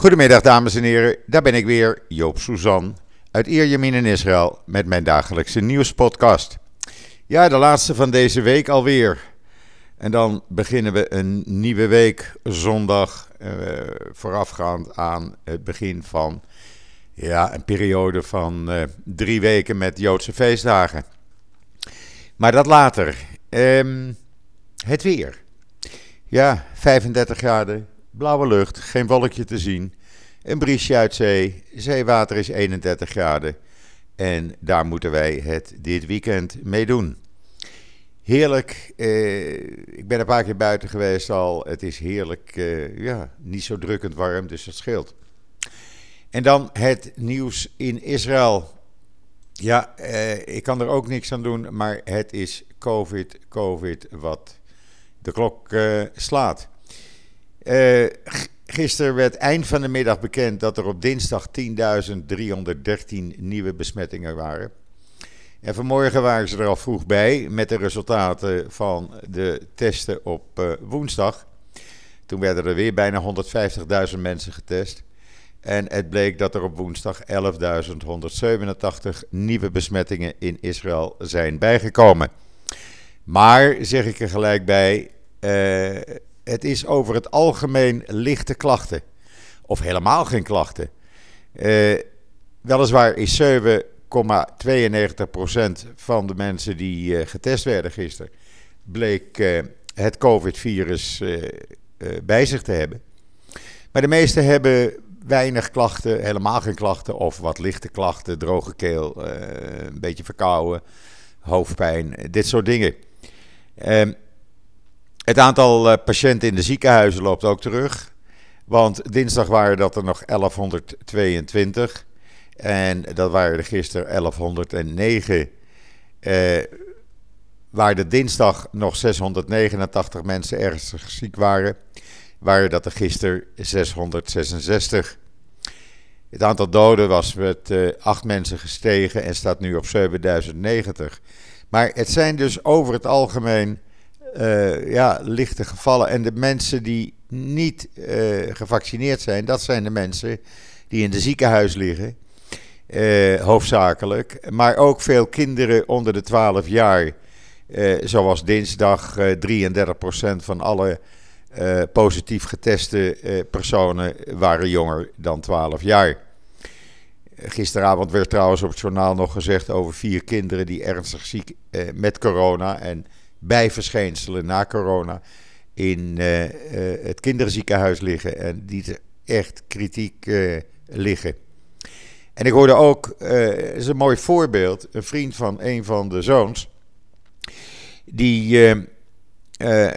Goedemiddag dames en heren, daar ben ik weer, Joop Suzan uit Ierjemien in Israël met mijn dagelijkse nieuwspodcast. Ja, de laatste van deze week alweer. En dan beginnen we een nieuwe week zondag, eh, voorafgaand aan het begin van ja, een periode van eh, drie weken met Joodse feestdagen. Maar dat later. Ehm, het weer. Ja, 35 graden, blauwe lucht, geen wolkje te zien. Een briesje uit zee, zeewater is 31 graden. En daar moeten wij het dit weekend mee doen. Heerlijk. Eh, ik ben een paar keer buiten geweest al. Het is heerlijk. Eh, ja, niet zo drukkend warm, dus dat scheelt. En dan het nieuws in Israël. Ja, eh, ik kan er ook niks aan doen, maar het is COVID, COVID wat de klok uh, slaat. Uh, gisteren werd eind van de middag bekend dat er op dinsdag 10.313 nieuwe besmettingen waren. En vanmorgen waren ze er al vroeg bij met de resultaten van de testen op uh, woensdag. Toen werden er weer bijna 150.000 mensen getest. En het bleek dat er op woensdag 11.187 nieuwe besmettingen in Israël zijn bijgekomen. Maar, zeg ik er gelijk bij, uh, het is over het algemeen lichte klachten. Of helemaal geen klachten. Uh, weliswaar is 7,92% van de mensen die uh, getest werden gisteren, bleek het COVID-virus bij zich te hebben. Maar de meesten hebben weinig klachten, helemaal geen klachten, of wat lichte klachten, droge keel, een beetje verkouden, hoofdpijn, dit soort dingen. Het aantal eh, patiënten in de ziekenhuizen loopt ook terug. Want dinsdag waren dat er nog 1122. En dat waren er gisteren 1109. Uh, waar de dinsdag nog 689 mensen ernstig ziek waren, waren dat er gisteren 666. Het aantal doden was met uh, 8 mensen gestegen en staat nu op 7090. Maar het zijn dus over het algemeen uh, ja, lichte gevallen. En de mensen die niet uh, gevaccineerd zijn, dat zijn de mensen die in de ziekenhuis liggen. Uh, hoofdzakelijk. Maar ook veel kinderen onder de 12 jaar. zoals dinsdag 33% van alle positief geteste personen waren jonger dan 12 jaar. Gisteravond werd trouwens op het journaal nog gezegd over vier kinderen die ernstig ziek met corona en bijverschijnselen na corona in uh, uh, het kinderziekenhuis liggen en die echt kritiek uh, liggen. En ik hoorde ook, is een mooi voorbeeld, een vriend van een van de zoons, die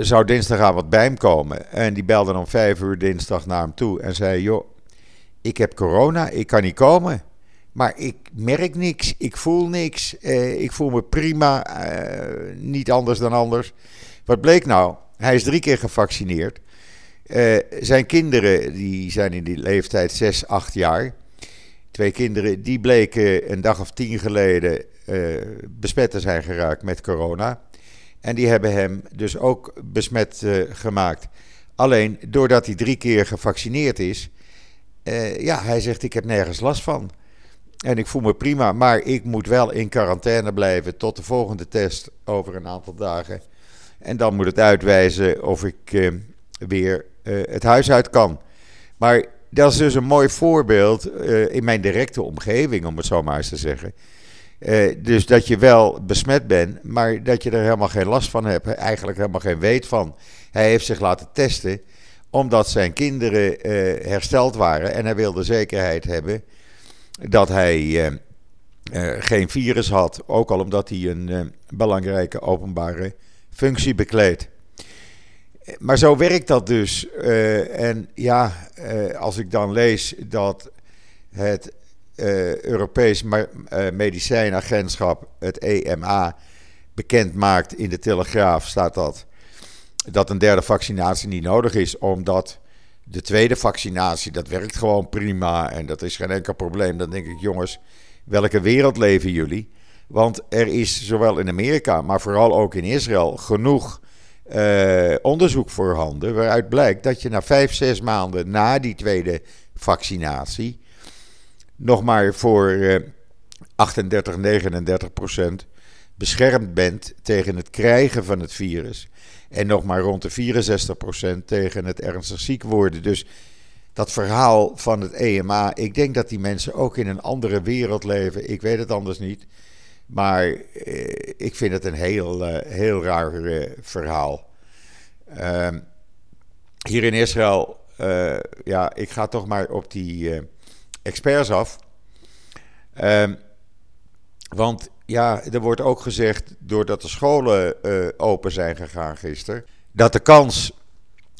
zou dinsdagavond bij hem komen en die belde om vijf uur dinsdag naar hem toe en zei, joh, ik heb corona, ik kan niet komen. Maar ik merk niks, ik voel niks, eh, ik voel me prima, eh, niet anders dan anders. Wat bleek nou? Hij is drie keer gevaccineerd. Uh, zijn kinderen, die zijn in die leeftijd 6, 8 jaar. Twee kinderen, die bleken een dag of tien geleden besmet te zijn geraakt met corona. En die hebben hem dus ook besmet gemaakt. Alleen doordat hij drie keer gevaccineerd is, ja, hij zegt: Ik heb nergens last van. En ik voel me prima, maar ik moet wel in quarantaine blijven tot de volgende test over een aantal dagen. En dan moet het uitwijzen of ik eh, weer uh, het huis uit kan. Maar dat is dus een mooi voorbeeld uh, in mijn directe omgeving, om het zo maar eens te zeggen. dus dat je wel besmet bent, maar dat je er helemaal geen last van hebt. Eigenlijk helemaal geen weet van. Hij heeft zich laten testen omdat zijn kinderen hersteld waren en hij wilde zekerheid hebben dat hij uh, uh, geen virus had, ook al omdat hij een uh, belangrijke openbare functie bekleedt. Maar zo werkt dat dus. en ja, als ik dan lees dat het Europees Medicijnagentschap, het EMA, bekend maakt in de Telegraaf, staat dat dat een derde vaccinatie niet nodig is, omdat de tweede vaccinatie, dat werkt gewoon prima en dat is geen enkel probleem. Dan denk ik, jongens, welke wereld leven jullie? Want er is zowel in Amerika, maar vooral ook in Israël genoeg uh, onderzoek voorhanden. Waaruit blijkt dat je na vijf, zes maanden na die tweede vaccinatie nog maar voor 38, 39 procent beschermd bent tegen het krijgen van het virus. En nog maar rond de 64% tegen het ernstig ziek worden. Dus dat verhaal van het EMA, ik denk dat die mensen ook in een andere wereld leven. Ik weet het anders niet. Maar eh, ik vind het een heel, uh, heel raar uh, verhaal. Ehm, hier in Israël, ja, ik ga toch maar op die experts af. Ehm, want ja, er wordt ook gezegd, doordat de scholen uh, open zijn gegaan gisteren, dat de kans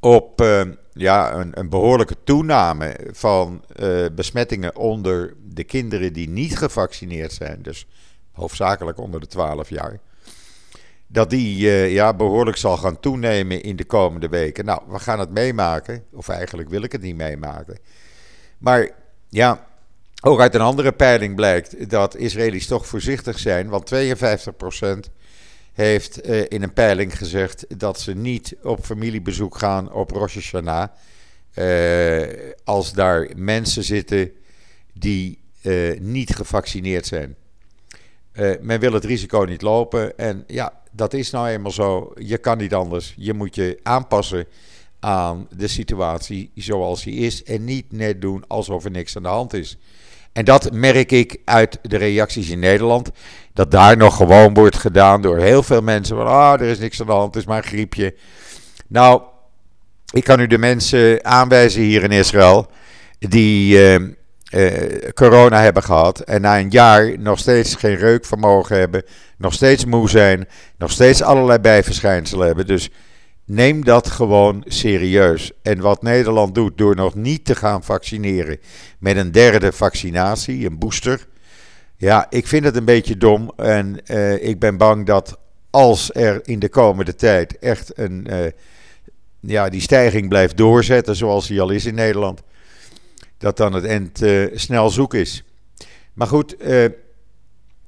op uh, ja, een, een, behoorlijke toename van uh, besmettingen onder de kinderen die niet gevaccineerd zijn, dus hoofdzakelijk onder de 12 jaar, dat die ja, behoorlijk zal gaan toenemen in de komende weken. Nou, we gaan het meemaken, of eigenlijk wil ik het niet meemaken. Maar ja, ook uit een andere peiling blijkt dat Israëli's toch voorzichtig zijn, want 52% heeft uh, in een peiling gezegd dat ze niet op familiebezoek gaan op Rosh Hashanah. Uh, als daar mensen zitten die uh, niet gevaccineerd zijn. men wil het risico niet lopen en ja, dat is nou eenmaal zo. Je kan niet anders. Je moet je aanpassen aan de situatie zoals die is en niet net doen alsof er niks aan de hand is. En dat merk ik uit de reacties in Nederland. Dat daar nog gewoon wordt gedaan door heel veel mensen. Van, ah, er is niks aan de hand, het is maar een griepje. Nou, ik kan u de mensen aanwijzen hier in Israël. die uh, uh, corona hebben gehad. en na een jaar nog steeds geen reukvermogen hebben. nog steeds moe zijn. nog steeds allerlei bijverschijnselen hebben. Dus Neem dat gewoon serieus. En wat Nederland doet door nog niet te gaan vaccineren met een derde vaccinatie, een booster. Ja, ik vind het een beetje dom. En uh, ik ben bang dat als er in de komende tijd echt een, uh, ja, die stijging blijft doorzetten, zoals die al is in Nederland, dat dan het eind uh, snel zoek is. Maar goed,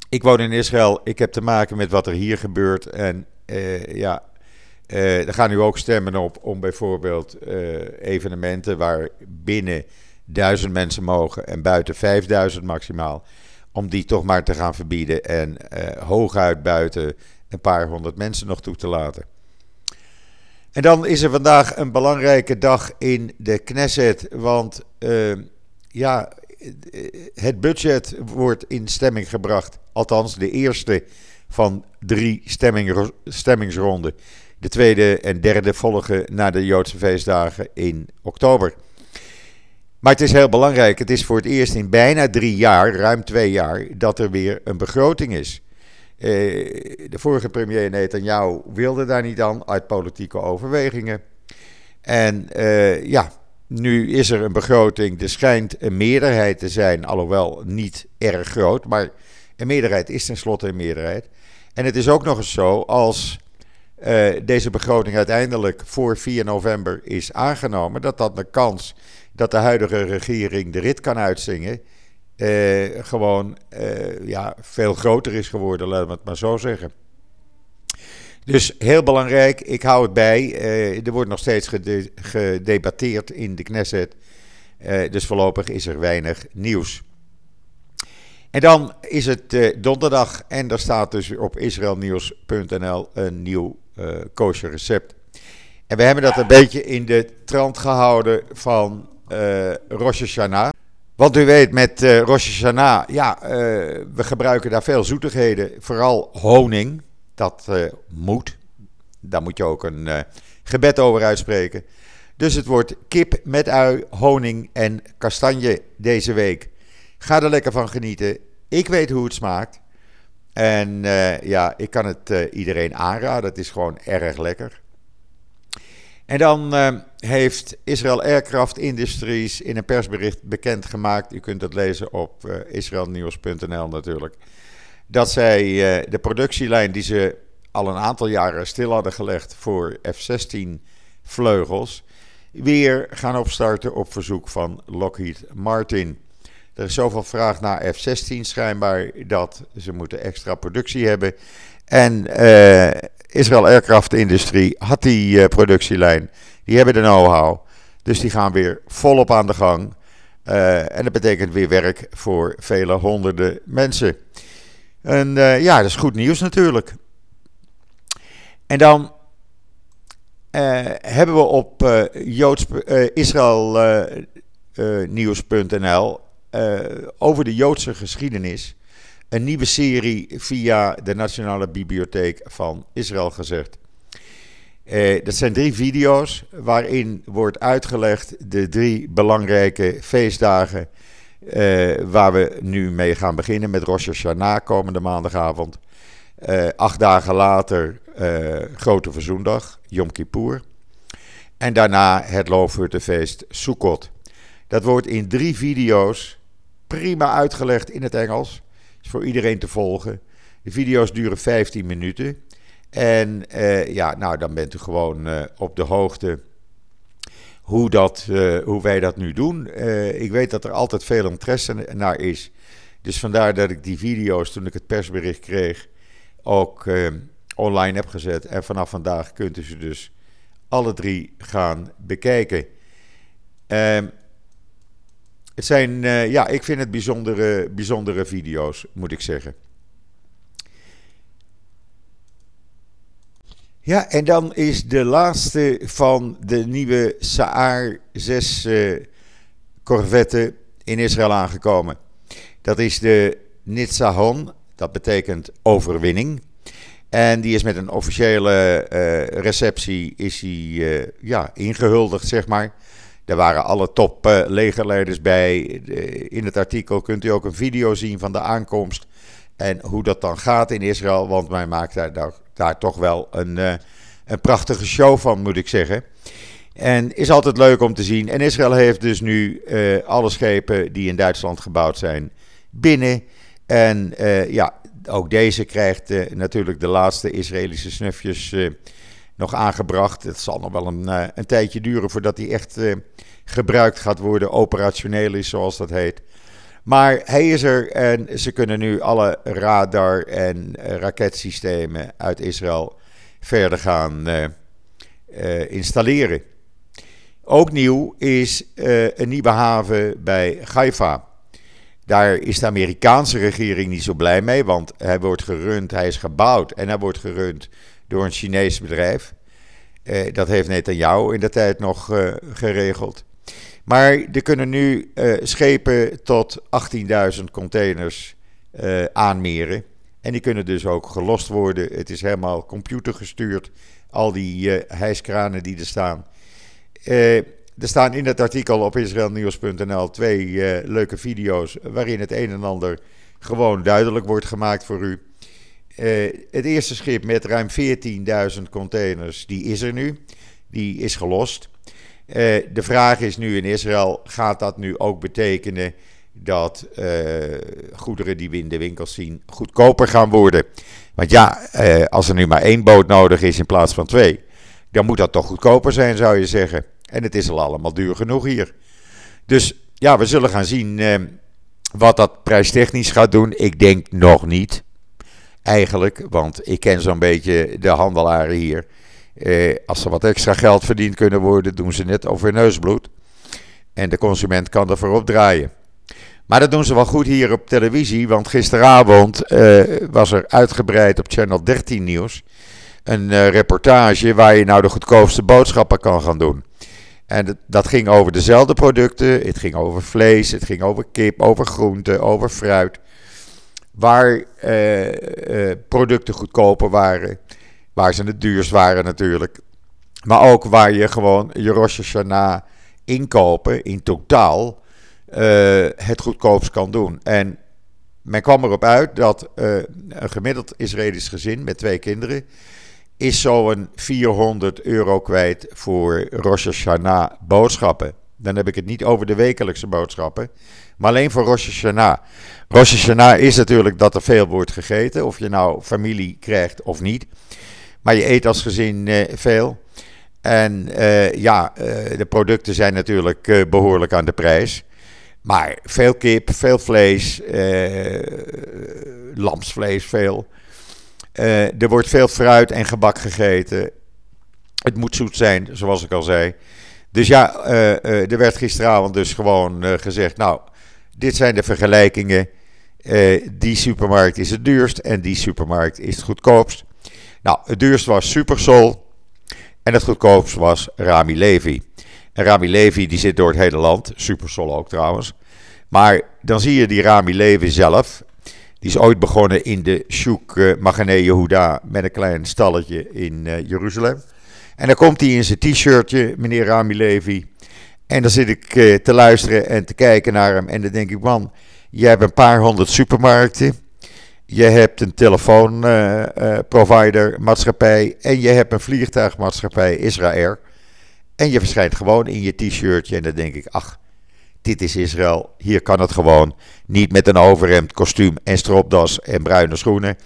ik woon in Israël. Ik heb te maken met wat er hier gebeurt. En ja, uh, er gaan nu ook stemmen op om bijvoorbeeld uh, evenementen waar binnen 1000 mensen mogen en buiten 5000 maximaal, om die toch maar te gaan verbieden en uh, hooguit buiten een paar honderd mensen nog toe te laten. En dan is er vandaag een belangrijke dag in de Knesset, want ja, het budget wordt in stemming gebracht, althans de eerste van drie stemming, stemmingsronden. De tweede en derde volgen na de Joodse feestdagen in oktober. Maar het is heel belangrijk. Het is voor het eerst in bijna drie jaar, ruim twee jaar, dat er weer een begroting is. Eh, de vorige premier Netanyahu wilde daar niet aan uit politieke overwegingen. En uh, ja, nu is er een begroting. Er schijnt een meerderheid te zijn, alhoewel niet erg groot. Maar een meerderheid is tenslotte een meerderheid. En het is ook nog eens zo, als uh, deze begroting uiteindelijk voor 4 november is aangenomen, dat dat de kans dat de huidige regering de rit kan uitzingen, uh, gewoon uh, ja, veel groter is geworden, laten we het maar zo zeggen. Dus heel belangrijk, ik hou het bij. er wordt nog steeds gede gedebatteerd in de Knesset. dus voorlopig is er weinig nieuws. En dan is het donderdag en daar staat dus op israelnieuws.nl een nieuw kosher recept. En we hebben dat een beetje in de trant gehouden van uh, Rosh Hashanah. Want u weet, met uh, Rosh Hashanah, ja, we gebruiken daar veel zoetigheden. Vooral honing, dat moet. Daar moet je ook een gebed over uitspreken. Dus het wordt kip met ui, honing en kastanje deze week. Ga er lekker van genieten. Ik weet hoe het smaakt. En uh, ja, ik kan het uh, iedereen aanraden. Het is gewoon erg lekker. En dan uh, heeft Israel Aircraft Industries in een persbericht bekendgemaakt. U kunt het lezen op israelnieuws.nl natuurlijk. Dat zij de productielijn die ze al een aantal jaren stil hadden gelegd voor F-16 vleugels. weer gaan opstarten op verzoek van Lockheed Martin. Er is zoveel vraag naar F-16 schijnbaar dat ze moeten extra productie hebben. En uh, Israël Aircraft Industrie had die uh, productielijn. Die hebben de know-how. Dus die gaan weer volop aan de gang. en dat betekent weer werk voor vele honderden mensen. En ja, dat is goed nieuws natuurlijk. En dan hebben we op Joods, Israël nieuws.nl over de Joodse geschiedenis een nieuwe serie via de Nationale Bibliotheek van Israël gezegd. Uh, dat zijn drie video's waarin wordt uitgelegd de drie belangrijke feestdagen uh, waar we nu mee gaan beginnen met Rosh Hashanah komende maandagavond. Acht dagen later Grote Verzoendag, Yom Kippur. En daarna het Loofhuttenfeest Sukkot. Dat wordt in drie video's prima uitgelegd in het Engels. Is voor iedereen te volgen. De video's duren 15 minuten. En uh, ja, nou, dan bent u gewoon uh, op de hoogte hoe, dat, uh, hoe wij dat nu doen. ik weet dat er altijd veel interesse naar is. Dus vandaar dat ik die video's, toen ik het persbericht kreeg, ook online heb gezet. En vanaf vandaag kunt u ze dus alle drie gaan bekijken. Het zijn, ja, ik vind het bijzondere, bijzondere video's, moet ik zeggen. Ja, en dan is de laatste van de nieuwe Saar 6 uh, eh, in Israël aangekomen. Dat is de Nitzahon, dat betekent overwinning. En die is met een officiële uh, receptie is die, ja, ingehuldigd, zeg maar. Daar waren alle top uh, legerleiders bij. in het artikel kunt u ook een video zien van de aankomst. En hoe dat dan gaat in Israël, want mij maakt daar, toch wel een, uh, een prachtige show van, moet ik zeggen. En is altijd leuk om te zien. En Israël heeft dus nu uh, alle schepen die in Duitsland gebouwd zijn binnen. En ja, ook deze krijgt natuurlijk de laatste Israëlische snufjes nog aangebracht. Het zal nog wel een, een tijdje duren voordat die echt gebruikt gaat worden, operationeel is zoals dat heet. Maar hij is er en ze kunnen nu alle radar- en raketsystemen uit Israël verder gaan installeren. Ook nieuw is een nieuwe haven bij Haifa. Daar is de Amerikaanse regering niet zo blij mee, want hij wordt gerund, hij is gebouwd en hij wordt gerund door een Chinees bedrijf. dat heeft Netanyahu in de tijd nog geregeld. Maar er kunnen nu uh, schepen tot 18.000 containers aanmeren. En die kunnen dus ook gelost worden. Het is helemaal computergestuurd. Al die hijskranen die er staan. er staan in het artikel op israelnieuws.nl twee leuke video's. waarin het een en ander gewoon duidelijk wordt gemaakt voor u. het eerste schip met ruim 14.000 containers, die is er nu. Die is gelost. Uh, de vraag is nu in Israël: gaat dat nu ook betekenen dat uh, goederen die we in de winkels zien goedkoper gaan worden? Want ja, als er nu maar één boot nodig is in plaats van twee, dan moet dat toch goedkoper zijn, zou je zeggen. En het is al allemaal duur genoeg hier. Dus ja, we zullen gaan zien wat dat prijstechnisch gaat doen. Ik denk nog niet, eigenlijk, want ik ken zo'n beetje de handelaren hier. Eh, als er wat extra geld verdiend kunnen worden, doen ze net over neusbloed. En de consument kan ervoor opdraaien. Maar dat doen ze wel goed hier op televisie, want gisteravond eh, was er uitgebreid op Channel 13 Nieuws een uh, reportage waar je nou de goedkoopste boodschappen kan gaan doen. En dat ging over dezelfde producten. Het ging over vlees, het ging over kip, over groenten, over fruit. Waar uh, producten goedkoper waren. Waar ze het duurst waren natuurlijk. Maar ook waar je gewoon je Rosh Hashanah inkopen in totaal uh, het goedkoopst kan doen. En men kwam erop uit dat een gemiddeld Israëlisch gezin met twee kinderen is zo'n 400 euro kwijt voor Rosh Hashanah boodschappen. Dan heb ik het niet over de wekelijkse boodschappen, maar alleen voor Rosh Hashanah. Rosh Hashanah is natuurlijk dat er veel wordt gegeten, of je nou familie krijgt of niet. Maar je eet als gezin uh, veel. En uh, ja, uh, de producten zijn natuurlijk behoorlijk aan de prijs. Maar veel kip, veel vlees, lamsvlees veel. er wordt veel fruit en gebak gegeten. Het moet zoet zijn, zoals ik al zei. Dus ja, er werd gisteravond dus gewoon gezegd, nou, dit zijn de vergelijkingen. die supermarkt is het duurst en die supermarkt is het goedkoopst. Nou, het duurst was Supersol en het goedkoopst was Rami Levi. En Rami Levi die zit door het hele land, Supersol ook trouwens. Maar dan zie je die Rami Levi zelf. Die is ooit begonnen in de Shuk uh, Magane Yehuda met een klein stalletje in Jeruzalem. En dan komt hij in zijn t-shirtje, meneer Rami Levi. En dan zit ik uh, te luisteren en te kijken naar hem. En dan denk ik, man, je hebt een paar honderd supermarkten. Je hebt een telefoonprovider, maatschappij. En je hebt een vliegtuigmaatschappij, Israël. En je verschijnt gewoon in je t-shirtje. En dan denk ik, ach, dit is Israël. Hier kan het gewoon. Niet met een overhemd, kostuum en stropdas en bruine schoenen.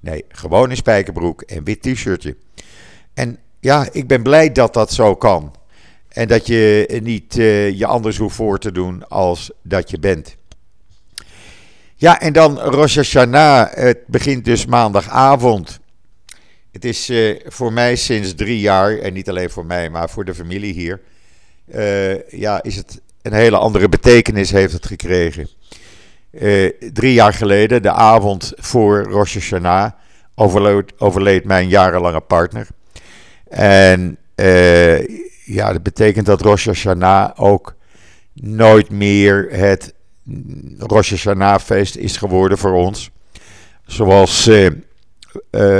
Nee, gewoon een spijkerbroek en wit t-shirtje. En ja, ik ben blij dat dat zo kan. En dat je niet uh, je anders hoeft voor te doen als dat je bent. Ja, en dan Rosh Hashanah. Het begint dus maandagavond. Het is uh, voor mij sinds drie jaar, en niet alleen voor mij, maar voor de familie hier. Uh, ja, is het een hele andere betekenis heeft het gekregen. Drie jaar geleden, de avond voor Rosh Hashanah, overleed mijn jarenlange partner. En ja, dat betekent dat Rosh Hashanah ook nooit meer het Rosh Hashanah feest is geworden voor ons. Zoals uh, uh,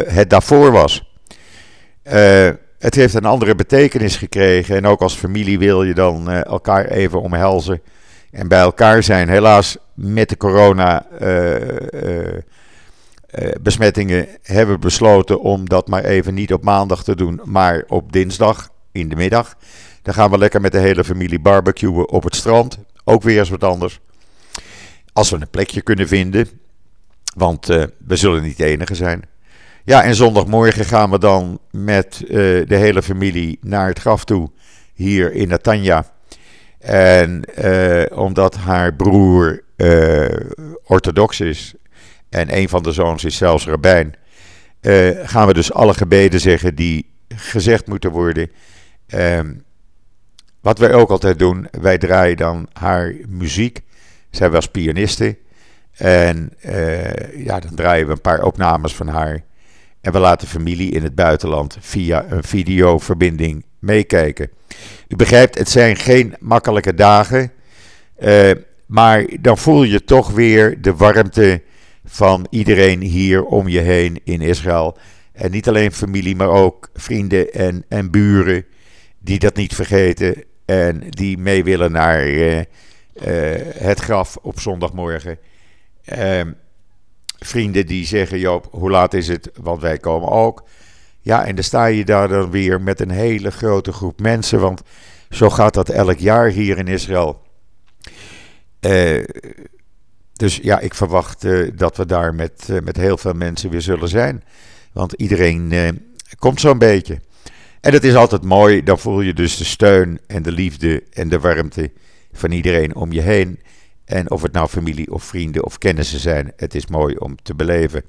het daarvoor was. Het heeft een andere betekenis gekregen. En ook als familie wil je dan elkaar even omhelzen en bij elkaar zijn. Helaas met de corona besmettingen hebben besloten om dat maar even niet op maandag te doen, maar op dinsdag in de middag. Dan gaan we lekker met de hele familie barbecuen op het strand. Ook weer eens wat anders. Als we een plekje kunnen vinden. Want uh, we zullen niet de enige zijn. Ja, en zondagmorgen gaan we dan met uh, de hele familie naar het graf toe. Hier in Natanja. En omdat haar broer orthodox is. En een van de zoons is zelfs rabbijn. gaan we dus alle gebeden zeggen die gezegd moeten worden. Ehm, wat wij ook altijd doen, wij draaien dan haar muziek. Zij was pianiste. En uh, ja, dan draaien we een paar opnames van haar. En we laten familie in het buitenland via een videoverbinding meekijken. U begrijpt, het zijn geen makkelijke dagen. Uh, maar dan voel je toch weer de warmte van iedereen hier om je heen in Israël. En niet alleen familie, maar ook vrienden en, en buren die dat niet vergeten. En die mee willen naar, uh, uh, het graf op zondagmorgen. Uh, vrienden die zeggen: Joop, hoe laat is het? Want wij komen ook. Ja, en dan sta je daar dan weer met een hele grote groep mensen. Want zo gaat dat elk jaar hier in Israël. Dus ja, ik verwacht uh, dat we daar met, uh, met heel veel mensen weer zullen zijn. Want iedereen komt zo'n beetje. En het is altijd mooi, dan voel je dus de steun en de liefde en de warmte van iedereen om je heen. En of het nou familie of vrienden of kennissen zijn, het is mooi om te beleven.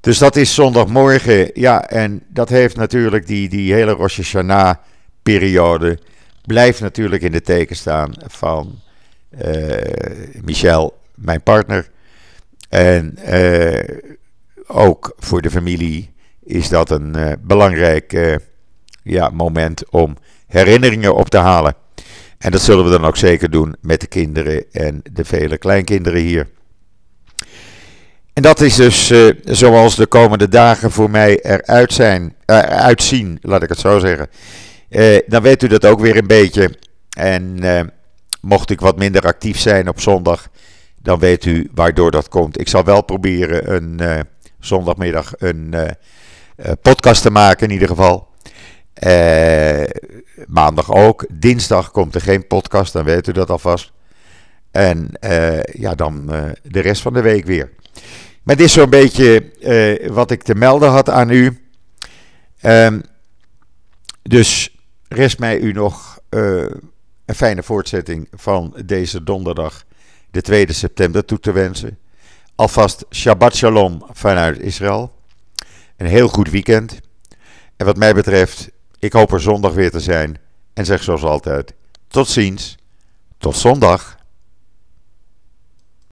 Dus dat is zondagmorgen. Ja, en dat heeft natuurlijk die, die hele Rosh Hashanah periode. Blijft natuurlijk in de teken staan van Michel, mijn partner. En uh, ook voor de familie is dat een uh, belangrijk ja, moment om herinneringen op te halen. En dat zullen we dan ook zeker doen met de kinderen en de vele kleinkinderen hier. En dat is dus zoals de komende dagen voor mij eruit zijn, uh, uitzien, laat ik het zo zeggen. Dan weet u dat ook weer een beetje. En mocht ik wat minder actief zijn op zondag, dan weet u waardoor dat komt. Ik zal wel proberen een zondagmiddag een podcast te maken in ieder geval. Maandag ook. Dinsdag komt er geen podcast, dan weet u dat alvast. En ja, dan de rest van de week weer. Maar dit is zo'n beetje wat ik te melden had aan u. Um, dus rest mij u nog een fijne voortzetting van deze donderdag, de 2 september, toe te wensen. Alvast Shabbat Shalom vanuit Israël. Een heel goed weekend. En wat mij betreft ik hoop er zondag weer te zijn En zeg zoals altijd: tot ziens, tot zondag.